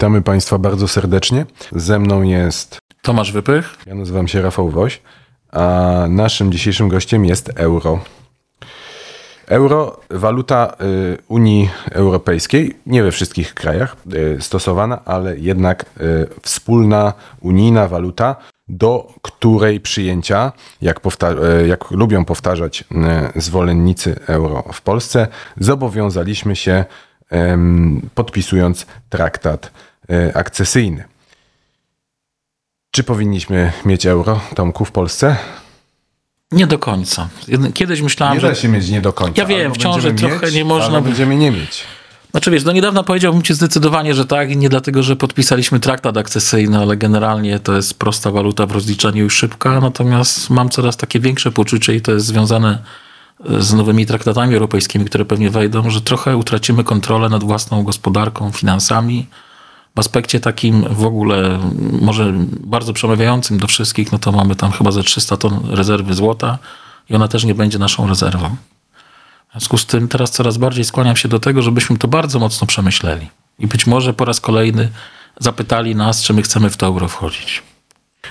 Witamy Państwa bardzo serdecznie. Ze mną jest, Tomasz Wypych. ja nazywam się Rafał Woś, a naszym dzisiejszym gościem jest euro. Euro, waluta y, Unii Europejskiej, nie we wszystkich krajach y, stosowana, ale jednak y, wspólna unijna waluta, do której przyjęcia, jak, jak lubią powtarzać zwolennicy euro w Polsce, zobowiązaliśmy się podpisując traktat akcesyjny. Czy powinniśmy mieć euro, Tomku, w Polsce? Nie do końca. Kiedyś myślałem, Nie że... da się mieć nie do końca. Ja wiem, Albo w ciąży będziemy trochę mieć, nie można będziemy nie mieć. Znaczy wiesz, do niedawna powiedziałbym ci zdecydowanie, że tak i nie dlatego, że podpisaliśmy traktat akcesyjny, ale generalnie to jest prosta waluta w rozliczeniu i szybka, natomiast mam coraz takie większe poczucie i to jest związane e, z nowymi traktatami europejskimi, które pewnie wejdą, że trochę utracimy kontrolę nad własną gospodarką, finansami. W aspekcie takim w ogóle może bardzo przemawiającym do wszystkich, no to mamy tam chyba ze 300 ton rezerwy złota i ona też nie będzie naszą rezerwą. W związku z tym teraz coraz bardziej skłaniam się do tego, żebyśmy to bardzo mocno przemyśleli. I być może po raz kolejny zapytali nas, czy my chcemy w to euro wchodzić.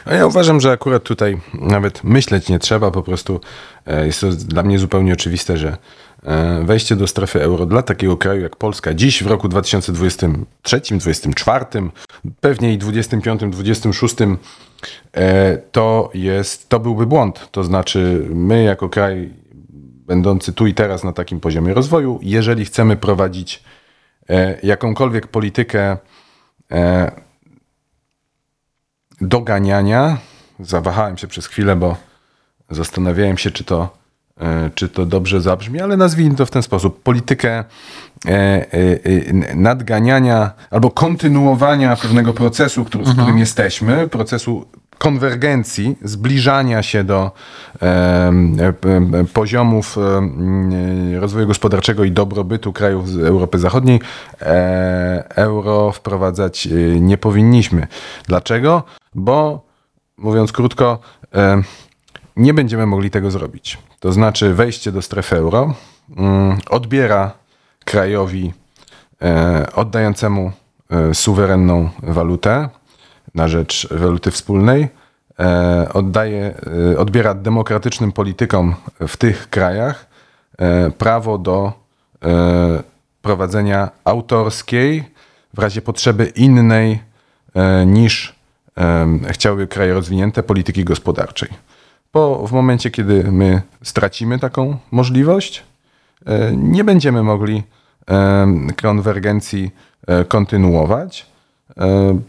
A ja uważam, że akurat tutaj nawet myśleć nie trzeba, po prostu e, jest to dla mnie zupełnie oczywiste, że wejście do strefy euro dla takiego kraju jak Polska dziś w roku 2023, 2024, pewnie i 2025, 2026 e, to jest, to byłby błąd. To znaczy my jako kraj będący tu i teraz na takim poziomie rozwoju, jeżeli chcemy prowadzić e, jakąkolwiek politykę e, doganiania. Zawahałem się przez chwilę, bo zastanawiałem się, czy to, e, czy to dobrze zabrzmi, ale nazwijmy to w ten sposób. Politykę e, e, e, nadganiania albo kontynuowania pewnego procesu, który, w którym jesteśmy, procesu konwergencji, zbliżania się do e, e, e, poziomów e, rozwoju gospodarczego i dobrobytu krajów z Europy Zachodniej, e, euro wprowadzać e, nie powinniśmy. Dlaczego? Bo, mówiąc krótko, e, nie będziemy mogli tego zrobić. To znaczy wejście do strefy euro mm, odbiera krajowi e, oddającemu e, suwerenną walutę na rzecz waluty wspólnej, e, oddaje, odbiera demokratycznym politykom w tych krajach prawo do prowadzenia autorskiej, w razie potrzeby innej niż chciały kraje rozwinięte polityki gospodarczej. Bo w momencie, kiedy my stracimy taką możliwość, e, nie będziemy mogli em, konwergencji e, kontynuować. E,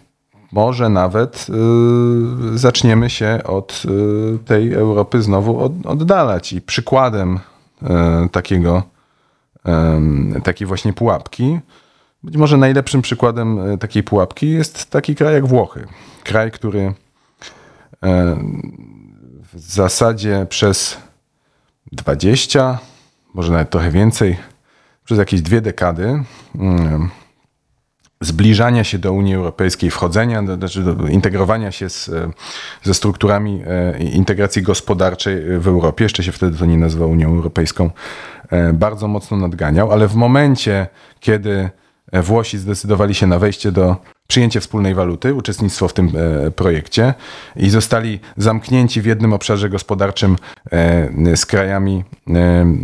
Może nawet e, zaczniemy się od e, tej Europy znowu od, oddalać. I przykładem e, takiego, takiej właśnie pułapki, być może najlepszym przykładem e, takiej pułapki jest taki kraj jak Włochy. Kraj, który e, w zasadzie przez 20, może nawet trochę więcej, przez jakieś dwie dekady mm, zbliżania się do Unii Europejskiej, wchodzenia, do, znaczy do integrowania się z, e, ze strukturami e, integracji gospodarczej w Europie, jeszcze się wtedy to nie nazywało Unią Europejską, e, bardzo mocno nadganiał, ale w momencie, kiedy Włosi zdecydowali się na wejście do przyjęcie wspólnej waluty, uczestnictwo w tym e, projekcie i zostali zamknięci w jednym obszarze gospodarczym e, z krajami e,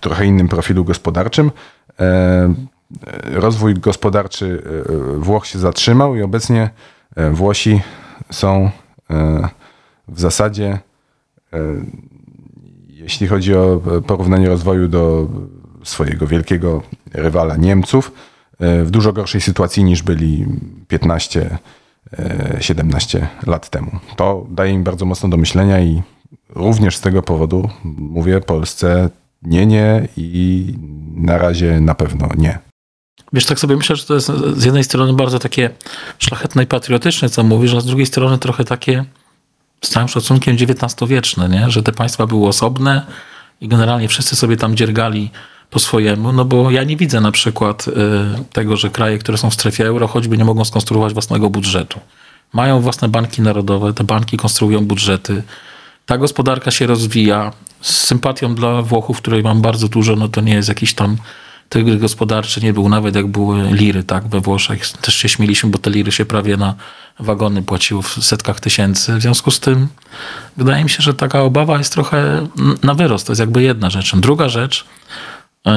trochę innym profilu gospodarczym. Rozwój gospodarczy Włoch się zatrzymał i obecnie Włosi są w zasadzie, jeśli chodzi o porównanie rozwoju do swojego wielkiego rywala Niemców, w dużo gorszej sytuacji niż byli 15 e, 17 lat temu. To daje im bardzo mocno do myślenia i również z tego powodu mówię Polsce nie, nie i na razie na pewno nie. Wiesz, tak sobie myślę, że to jest z jednej strony bardzo takie szlachetne i patriotyczne, co mówisz, a z drugiej strony trochę takie z całym szacunkiem XIX-wieczne, nie? że te państwa były osobne i generalnie wszyscy sobie tam dziergali po swojemu, no bo ja nie widzę na przykład y, tego, że kraje, które są w strefie euro, choćby nie mogą skonstruować własnego budżetu. Mają własne banki narodowe, te banki konstruują budżety, ta gospodarka się rozwija. Z sympatią dla Włochów, której mam bardzo dużo, no to nie jest jakiś tam tygrys gospodarczy nie był, nawet jak były liry, tak, we Włoszech. Też się śmieliśmy, bo te liry się prawie na wagony płaciło w setkach tysięcy. W związku z tym wydaje mi się, że taka obawa jest trochę na wyrost. To jest jakby jedna rzecz. Druga rzecz,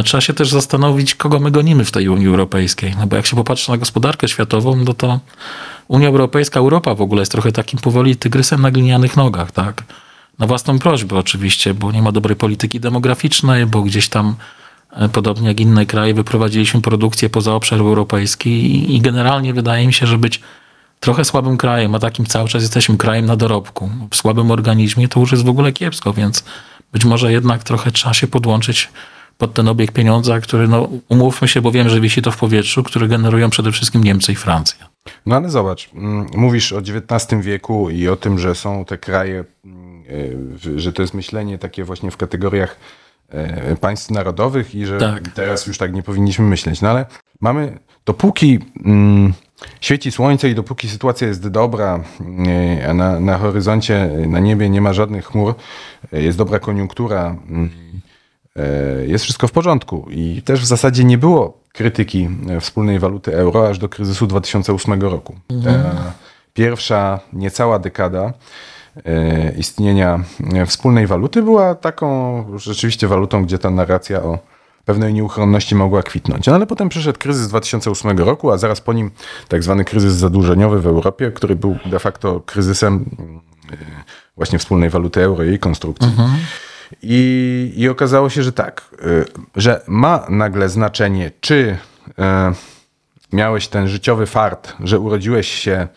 trzeba się też zastanowić, kogo my gonimy w tej Unii Europejskiej. No bo jak się popatrzy na gospodarkę światową, no to Unia Europejska, Europa w ogóle jest trochę takim powoli tygrysem na glinianych nogach, tak? Na własną prośbę oczywiście, bo nie ma dobrej polityki demograficznej, bo gdzieś tam e, podobnie jak inne kraje wyprowadziliśmy produkcję poza obszar europejski i generalnie wydaje mi się, że być trochę słabym krajem, a takim cały czas jesteśmy krajem na dorobku. W słabym organizmie to już jest w ogóle kiepsko, więc być może jednak trochę trzeba się podłączyć pod ten obieg pieniądza, który, no umówmy się, bo wiem, że wisi to w powietrzu, który generują przede wszystkim Niemcy i Francja. No ale zobacz, mm, mówisz o XIX wieku i o tym, że są te kraje, mm, e, że to jest myślenie takie właśnie w kategoriach e, państw narodowych i że Tak. teraz już tak nie powinniśmy myśleć. No ale mamy, dopóki mm, świeci słońce i dopóki sytuacja jest dobra, e, a na, na horyzoncie, na niebie nie ma żadnych chmur, jest dobra koniunktura, mm, jest wszystko w porządku. I też w zasadzie nie było krytyki e, wspólnej waluty euro aż do kryzysu 2008 roku. Ta pierwsza niecała dekada e, istnienia e, wspólnej waluty była taką rzeczywiście walutą, gdzie ta narracja o pewnej nieuchronności mogła kwitnąć. No ale potem przyszedł kryzys 2008 roku, a zaraz po nim tak zwany kryzys zadłużeniowy w Europie, który był de facto kryzysem mm, e, właśnie wspólnej waluty euro i jej konstrukcji. I, I okazało się, że tak, y, że ma nagle znaczenie, czy e, miałeś ten życiowy fart, że urodziłeś się,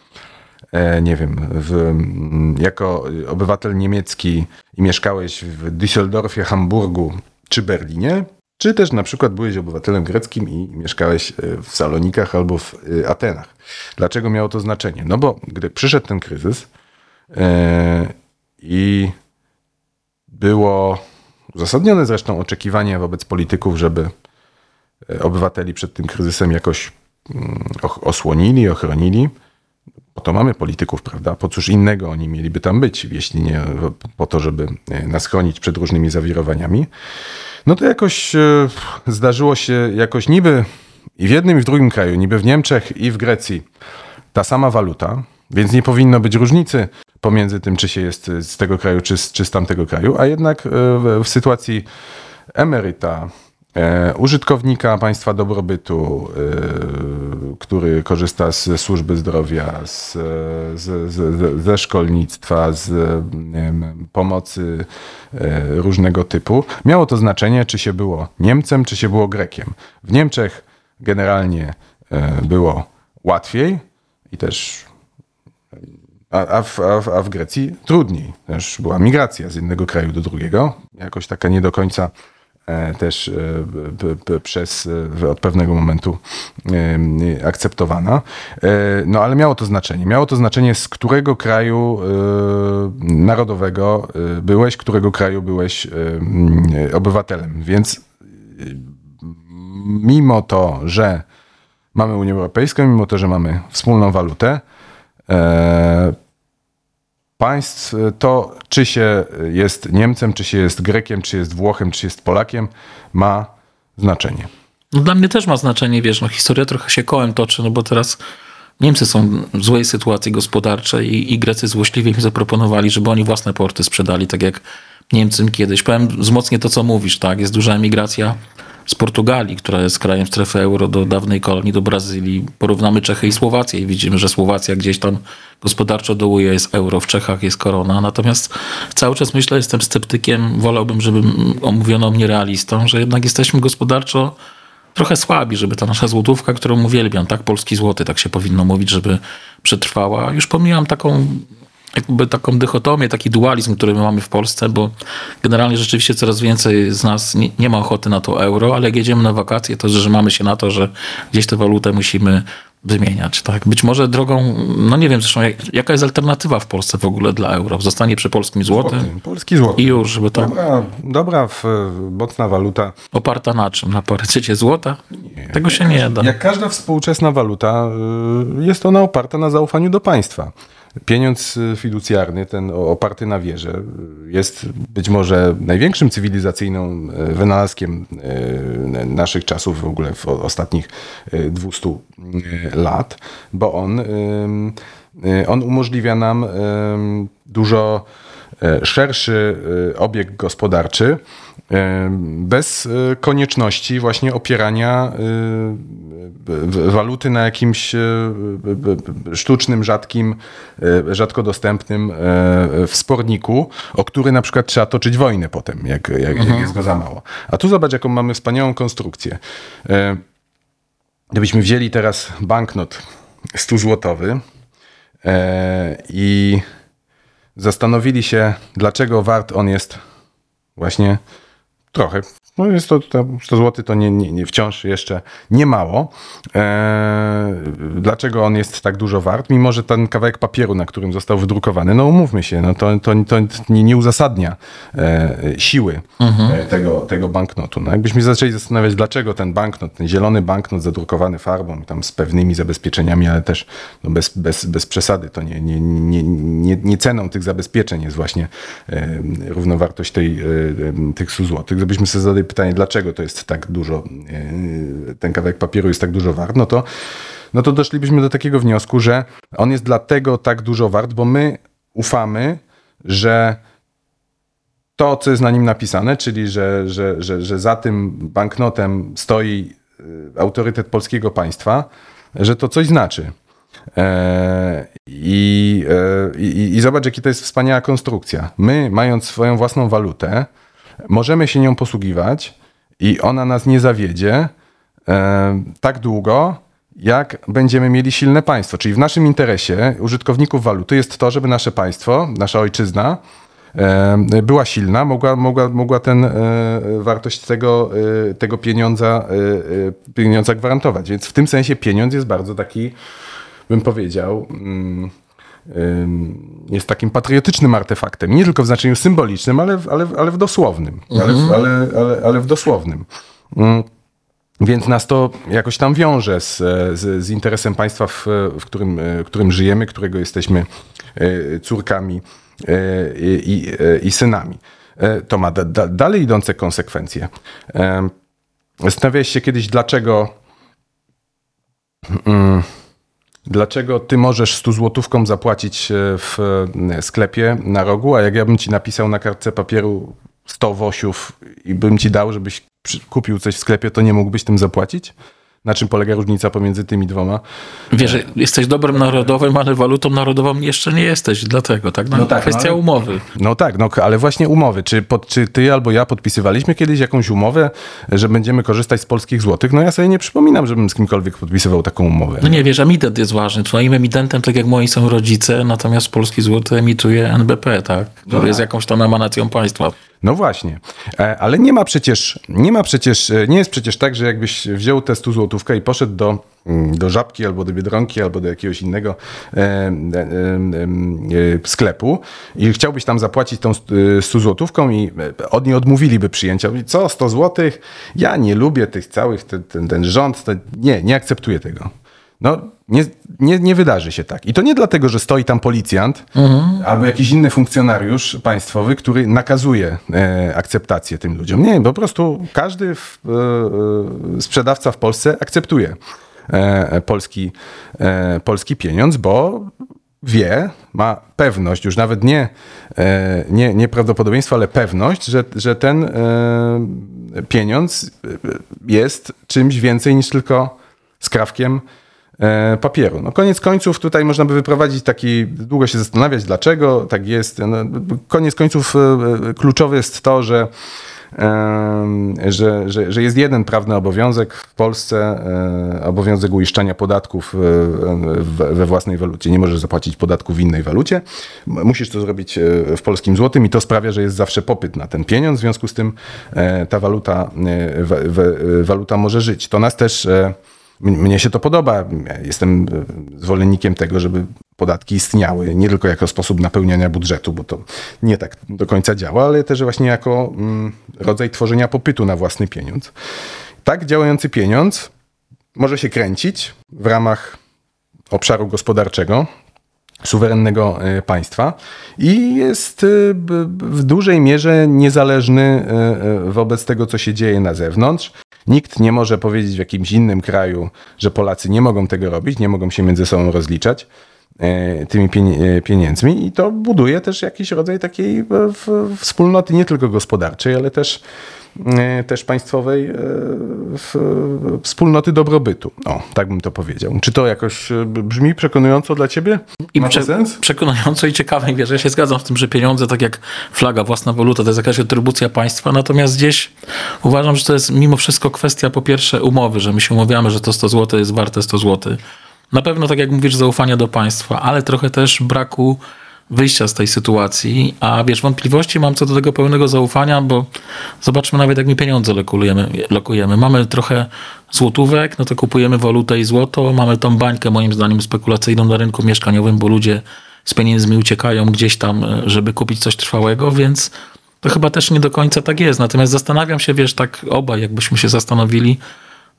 e, nie wiem, w, mm, jako obywatel niemiecki i mieszkałeś w Düsseldorfie, Hamburgu czy Berlinie, czy też na przykład byłeś obywatelem greckim i mieszkałeś w Salonikach albo w Atenach. Dlaczego miało to znaczenie? No bo gdy przyszedł ten kryzys e, i było uzasadnione zresztą oczekiwanie wobec polityków, żeby e, obywateli przed tym kryzysem jakoś mm, osłonili, ochronili. Po to mamy polityków, prawda? Po cóż innego oni mieliby tam być, jeśli nie po to, żeby e, nas chronić przed różnymi zawirowaniami. No to jakoś e, zdarzyło się jakoś niby i w jednym i w drugim kraju, niby w Niemczech i w Grecji ta sama waluta, więc nie powinno być różnicy pomiędzy tym, czy się jest z tego kraju, czy z, czy z tamtego kraju, a jednak e, w, w sytuacji emeryta, e, użytkownika państwa dobrobytu, e, który korzysta ze służby zdrowia, z, z, z, ze szkolnictwa, z wiem, pomocy e, różnego typu, miało to znaczenie, czy się było Niemcem, czy się było Grekiem. W Niemczech generalnie e, było łatwiej i też a, a, w, a, w, a w Grecji trudniej. Też była migracja z jednego kraju do drugiego. Jakoś taka nie do końca e, też e, przez e, od pewnego momentu akceptowana. No ale miało to znaczenie. Miało to znaczenie, z którego kraju narodowego byłeś, którego kraju byłeś obywatelem. Więc mimo to, że mamy Unię Europejską, mimo to, że mamy wspólną walutę, państw to, czy się jest Niemcem, czy się jest Grekiem, czy jest Włochem, czy jest Polakiem, ma znaczenie. No dla mnie też ma znaczenie, wiesz, no historia trochę się kołem toczy, no bo teraz Niemcy są w złej sytuacji gospodarczej i, i Grecy złośliwie im zaproponowali, żeby oni własne porty sprzedali, tak jak Niemcom kiedyś. Powiem wzmocnię to, co mówisz, tak, jest duża emigracja z Portugalii, która jest krajem strefy euro do dawnej kolonii, do Brazylii. Porównamy Czechy i Słowację i widzimy, że Słowacja gdzieś tam gospodarczo dołuje, jest euro, w Czechach jest korona. Natomiast cały czas myślę, jestem sceptykiem, wolałbym, żeby omówiono mnie realistą, że jednak jesteśmy gospodarczo trochę słabi, żeby ta nasza złotówka, którą uwielbiam, tak, polski złoty, tak się powinno mówić, żeby przetrwała. Już pomijam taką jakby taką dychotomię, taki dualizm, który my mamy w Polsce, bo generalnie rzeczywiście coraz więcej z nas nie, nie ma ochoty na to euro, ale jak jedziemy na wakacje, to że mamy się na to, że gdzieś tę walutę musimy wymieniać. Tak? Być może drogą, no nie wiem zresztą, jak, jaka jest alternatywa w Polsce w ogóle dla euro? Zostanie przy polskim złotym Polski złoty. i już, żeby to Dobra, dobra w, mocna waluta. oparta na czym? Na parytecie złota? Tego się nie da. Jak każda współczesna waluta, y, jest ona oparta na zaufaniu do państwa. Pieniądz y, fiducjarny, ten oparty na wierze, y, jest być może największym cywilizacyjnym wynalazkiem y, naszych czasów w ogóle w ostatnich y, 200 y, lat, bo on, on umożliwia nam dużo szerszy e, obieg gospodarczy e, bez e, konieczności właśnie opierania e, waluty na jakimś e, sztucznym, rzadkim, e, rzadko dostępnym e, wsporniku, o który na przykład trzeba toczyć wojnę potem, jak, jak, jak jest go za mało. A tu zobacz, jaką mamy wspaniałą konstrukcję. E, Gdybyśmy wzięli teraz banknot 100-złotowy e, i zastanowili się, dlaczego wart on jest właśnie trochę. No jest to, to 100 zł to nie, nie, nie wciąż jeszcze nie mało. Eee, dlaczego on jest tak dużo wart, mimo że ten kawałek papieru, na którym został wydrukowany, no umówmy się, no to, to, to nie, nie uzasadnia e, siły e, tego, tego banknotu. No jakbyśmy zaczęli zastanawiać, dlaczego ten banknot, ten zielony banknot zadrukowany farbą, tam z pewnymi zabezpieczeniami, ale też no bez, bez, bez przesady, to nie, nie, nie, nie, nie ceną tych zabezpieczeń jest właśnie e, równowartość tej, e, tych 100 złotych. Gdybyśmy sobie zadali pytanie, dlaczego to jest tak dużo, e, ten kawałek papieru jest tak dużo wart, no to, no to doszlibyśmy do takiego wniosku, że on jest dlatego tak dużo wart, bo my ufamy, że to, co jest na nim napisane, czyli że, że, że, że za tym banknotem stoi y, autorytet polskiego państwa, że to coś znaczy. E, I, e, i, I zobacz, jaki to jest wspaniała konstrukcja. My, mając swoją własną walutę, możemy się nią posługiwać i ona nas nie zawiedzie e, tak długo, jak będziemy mieli silne państwo. Czyli w naszym interesie, użytkowników waluty, jest to, żeby nasze państwo, nasza ojczyzna, e, była silna, mogła, mogła, mogła ten, e, wartość tego, tego pieniądza, pieniądza gwarantować. Więc w tym sensie pieniądz jest bardzo taki, bym powiedział, mm, jest takim patriotycznym artefaktem. Nie tylko w znaczeniu symbolicznym, ale, w- ale, ale w dosłownym. Ale, w- ale, ale, ale w dosłownym. Mm. Więc nas to jakoś tam wiąże z, z, z interesem państwa, w, w którym, w którym żyjemy, którego jesteśmy e, córkami e, i, i, e, i synami. E, To ma da, da, dalej idące konsekwencje. Zastanawiałeś się kiedyś, dlaczego mm, Dlaczego ty możesz 100 złotówką zapłacić e, w e, sklepie na rogu, a jak ja bym ci napisał na kartce papieru 100 wosiów i bym ci dał, żebyś kupił coś w sklepie, to nie mógłbyś tym zapłacić? Na czym polega różnica pomiędzy tymi dwoma? Wiesz, że jesteś dobrem narodowym, ale walutą narodową jeszcze nie jesteś, dlatego, tak? No, No tak, kwestia no umowy. No tak, no ale właśnie umowy. Czy, pod, czy ty albo ja podpisywaliśmy kiedyś jakąś umowę, że będziemy korzystać z polskich złotych? No ja sobie nie przypominam, żebym z kimkolwiek podpisywał taką umowę. No nie, wiesz, emitent jest ważny. Twoim emitentem, tak jak moi są rodzice, natomiast polski złoty emituje NBP, tak? Który jest jakąś tam emanacją państwa. No właśnie, E, ale nie ma przecież, nie ma przecież, e, nie jest przecież tak, że jakbyś wziął tę 100 złotówkę i poszedł do, mm, do Żabki albo do Biedronki albo do jakiegoś innego e, e, e, e, sklepu i chciałbyś tam zapłacić tą e, 100 złotówką i e, od niej odmówiliby przyjęcia. Mówi, Co, 100 złotych? Ja nie lubię tych całych, ten, ten, ten rząd, to nie, nie akceptuję tego. No, nie, nie, nie wydarzy się tak. I to nie dlatego, że stoi tam policjant albo jakiś inny funkcjonariusz państwowy, który nakazuje e, akceptację tym ludziom. Nie, po prostu każdy w, e, e, sprzedawca w Polsce akceptuje e, polski, e, polski pieniądz, bo wie, ma pewność, już nawet nie, e, nie, nie prawdopodobieństwo, ale pewność, że, że ten pieniądz jest czymś więcej niż tylko skrawkiem papieru. No koniec końców tutaj można by wyprowadzić taki, długo się zastanawiać dlaczego tak jest. No, koniec końców e, e, kluczowe jest to, że że, że, że jest jeden prawny obowiązek w Polsce, e, obowiązek uiszczania podatków e, we, własnej walucie. Nie możesz zapłacić podatku w innej walucie. Musisz to zrobić e, w polskim złotym i to sprawia, że jest zawsze popyt na ten pieniądz. W związku z tym e, ta waluta, e, wa- wa- waluta może żyć. To nas też e, Mnie się to podoba. Jestem e, zwolennikiem tego, żeby podatki istniały nie tylko jako sposób napełniania budżetu, bo to nie tak do końca działa, ale też właśnie jako mm, rodzaj tworzenia popytu na własny pieniądz. Tak działający pieniądz może się kręcić w ramach obszaru gospodarczego, suwerennego e, państwa i jest e, w dużej mierze niezależny wobec tego, co się dzieje na zewnątrz. Nikt nie może powiedzieć w jakimś innym kraju, że Polacy nie mogą tego robić, nie mogą się między sobą rozliczać e, tymi e, pieniędzmi i to buduje też jakiś rodzaj takiej e, wspólnoty nie tylko gospodarczej, ale też, też państwowej e, wspólnoty dobrobytu. O, tak bym to powiedział. Czy to jakoś e, brzmi przekonująco dla ciebie? I Ma prze, sens? przekonująco i ciekawe, wiesz, ja się zgadzam w tym, że pieniądze, tak jak flaga, własna waluta, to jest jakaś atrybucja państwa, natomiast gdzieś uważam, że to jest mimo wszystko kwestia po pierwsze umowy, że my się umawiamy, że to 100 zł jest warte 100 zł. Na pewno, tak jak mówisz, zaufania do państwa, ale trochę też braku wyjścia z tej sytuacji, a wiesz, wątpliwości mam co do tego pełnego zaufania, bo zobaczmy nawet jak my pieniądze lokujemy. lokujemy. Mamy trochę złotówek, no to kupujemy walutę i złoto, mamy tą bańkę moim zdaniem spekulacyjną na rynku mieszkaniowym, bo ludzie z pieniędzmi uciekają gdzieś tam, żeby kupić coś trwałego, więc to chyba też nie do końca tak jest. Natomiast zastanawiam się, wiesz, tak obaj jakbyśmy się zastanowili,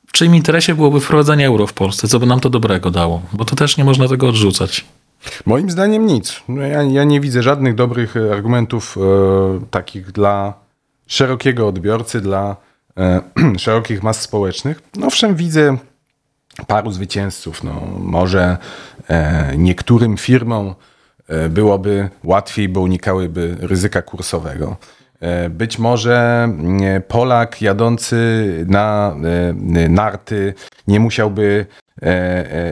w czyim interesie byłoby wprowadzenie euro w Polsce, co by nam to dobrego dało, bo to też nie można tego odrzucać. Moim zdaniem nic. No ja, ja nie widzę żadnych dobrych e, argumentów e, takich dla szerokiego odbiorcy, dla e, szerokich mas społecznych. No Owszem, widzę paru zwycięzców. No, może e, niektórym firmom e, byłoby łatwiej, bo unikałyby ryzyka kursowego. E, Być może mm, Polak jadący na narty nie musiałby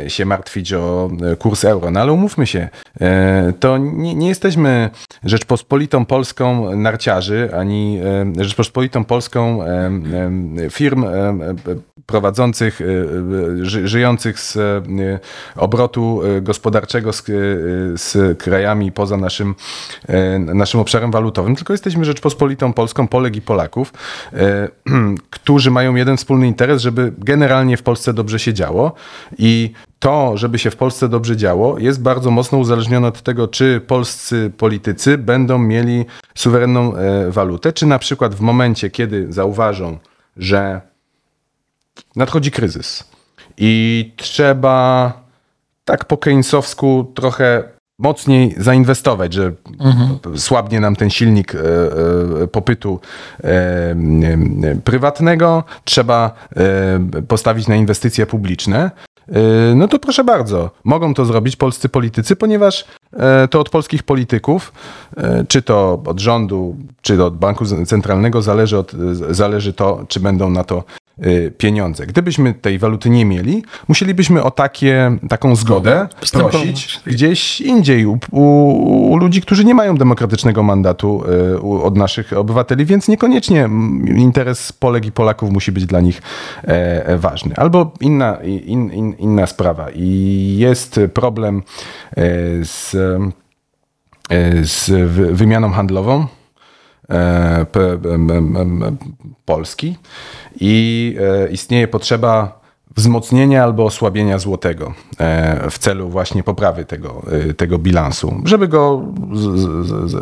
się martwić o e, kurs euro. No ale umówmy się, e, to nie, nie jesteśmy Rzeczpospolitą Polską narciarzy, ani e, Rzeczpospolitą Polską e, e, firm e, e, prowadzących, e, e, ży, żyjących z e, obrotu e, gospodarczego z, e, z krajami poza naszym, e, naszym obszarem walutowym, tylko jesteśmy Rzeczpospolitą Polską, Polek i Polaków, e, którzy mają jeden wspólny interes, żeby generalnie w Polsce dobrze się działo i to, żeby się w Polsce dobrze działo, jest bardzo mocno uzależnione od tego, czy polscy politycy będą mieli suwerenną e, walutę, czy na przykład w momencie, kiedy zauważą, że nadchodzi kryzys i trzeba tak po keynesowsku trochę mocniej zainwestować, że słabnie nam ten silnik e, e, popytu e, e, prywatnego, trzeba e, postawić na inwestycje publiczne. E, No to proszę bardzo, mogą to zrobić polscy politycy, ponieważ e, to od polskich polityków, e, czy to od rządu, czy od banku centralnego zależy, od, zależy to, czy będą na to pieniądze. Gdybyśmy tej waluty nie mieli, musielibyśmy o takie, taką zgodę prosić gdzieś indziej u, u, u ludzi, którzy nie mają demokratycznego mandatu e, u, od naszych obywateli, więc niekoniecznie interes Polek i Polaków musi być dla nich e, ważny. Albo inna, in, in, inna sprawa. I jest problem e, z, e, z wy- wymianą handlową Polski i e, istnieje potrzeba wzmocnienia albo osłabienia złotego e, w celu właśnie poprawy tego, e, tego bilansu, żeby go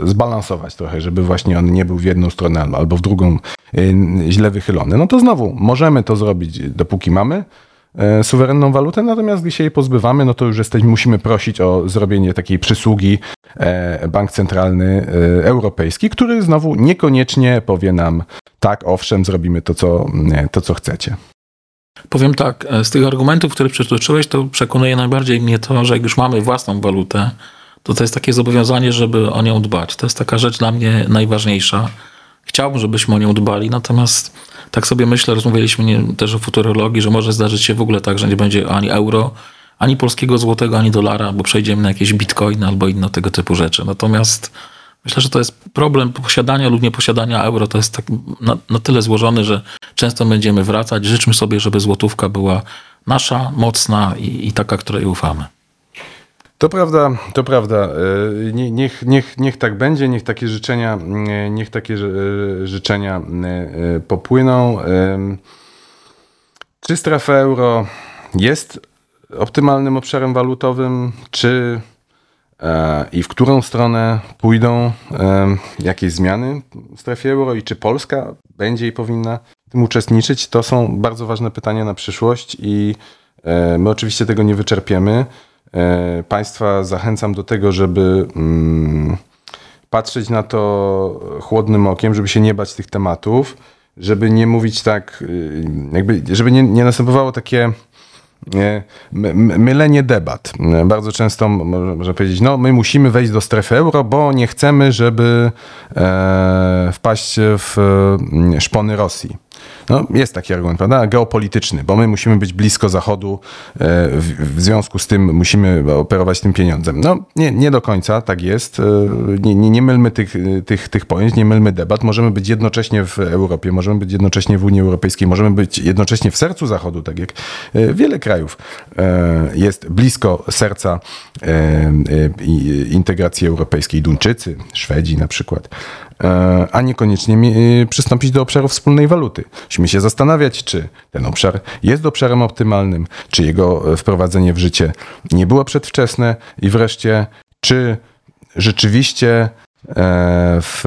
zbalansować trochę, żeby właśnie on nie był w jedną stronę albo- w drugą e, źle wychylony. No to znowu możemy to zrobić, dopóki mamy e, suwerenną walutę, natomiast gdy się jej pozbywamy, no to już jesteśmy, musimy prosić o zrobienie takiej przysługi e, Bank Centralny e, Europejski, który znowu niekoniecznie powie nam tak, owszem, zrobimy to, co, nie, to, co chcecie. Powiem tak, e, z tych argumentów, które przytoczyłeś, to przekonuje najbardziej mnie to, że jak już mamy własną walutę, to to jest takie zobowiązanie, żeby o nią dbać. To jest taka rzecz dla mnie najważniejsza. Chciałbym, żebyśmy o nią dbali, natomiast tak sobie myślę, rozmawialiśmy też o futurologii, że może zdarzyć się w ogóle tak, że nie będzie ani euro, ani polskiego złotego, ani dolara, bo przejdziemy na jakieś bitcoiny albo inne tego typu rzeczy. Natomiast myślę, że to jest problem posiadania lub nieposiadania euro. To jest tak na, na tyle złożony, że często będziemy wracać. Życzmy sobie, żeby złotówka była nasza, mocna i, i taka, której ufamy. To prawda, to prawda. E, nie- Niech, niech, niech tak będzie, niech takie życzenia, e, niech takie życzenia e, e, popłyną. Czy strefa euro jest optymalnym obszarem walutowym, czy i w którą stronę pójdą jakieś zmiany w strefie euro i czy Polska będzie i powinna w tym uczestniczyć? To są bardzo ważne pytania na przyszłość i my oczywiście tego nie wyczerpiemy. E, Państwa zachęcam do tego, żeby mm, patrzeć na to chłodnym okiem, żeby się nie bać tych tematów, żeby nie mówić tak, y, jakby, żeby nie, nie następowało takie nie, my- my- mylenie debat. Bardzo często można powiedzieć, no my musimy wejść do strefy euro, bo nie chcemy, żeby e, wpaść w mm, szpony Rosji. No, jest taki argument, prawda? Geopolityczny, bo my musimy być blisko Zachodu, e, w, związku z tym musimy operować tym pieniądzem. No, nie, nie do końca tak jest. E, Nie, nie, nie mylmy tych, tych, tych pojęć, nie mylmy debat. Możemy być jednocześnie w Europie, możemy być jednocześnie w Unii Europejskiej, możemy być jednocześnie w sercu Zachodu, tak jak e, wiele krajów jest blisko serca integracji europejskiej. Duńczycy, Szwedzi na przykład a niekoniecznie y, przystąpić do obszaru wspólnej waluty. Musimy się zastanawiać, czy ten obszar jest obszarem optymalnym, czy jego e, wprowadzenie w życie nie było przedwczesne i wreszcie, czy rzeczywiście e, w,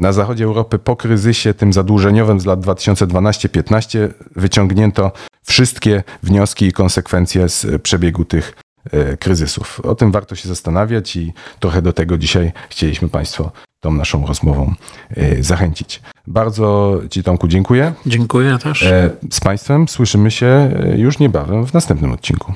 na zachodzie Europy po kryzysie tym zadłużeniowym z lat 2012-15 wyciągnięto wszystkie wnioski i konsekwencje z przebiegu tych e, kryzysów. O tym warto się zastanawiać i trochę do tego dzisiaj chcieliśmy Państwo tą naszą rozmową e, zachęcić. Bardzo Ci Tomku dziękuję. Dziękuję też. E, Z Państwem słyszymy się e, już niebawem w następnym odcinku.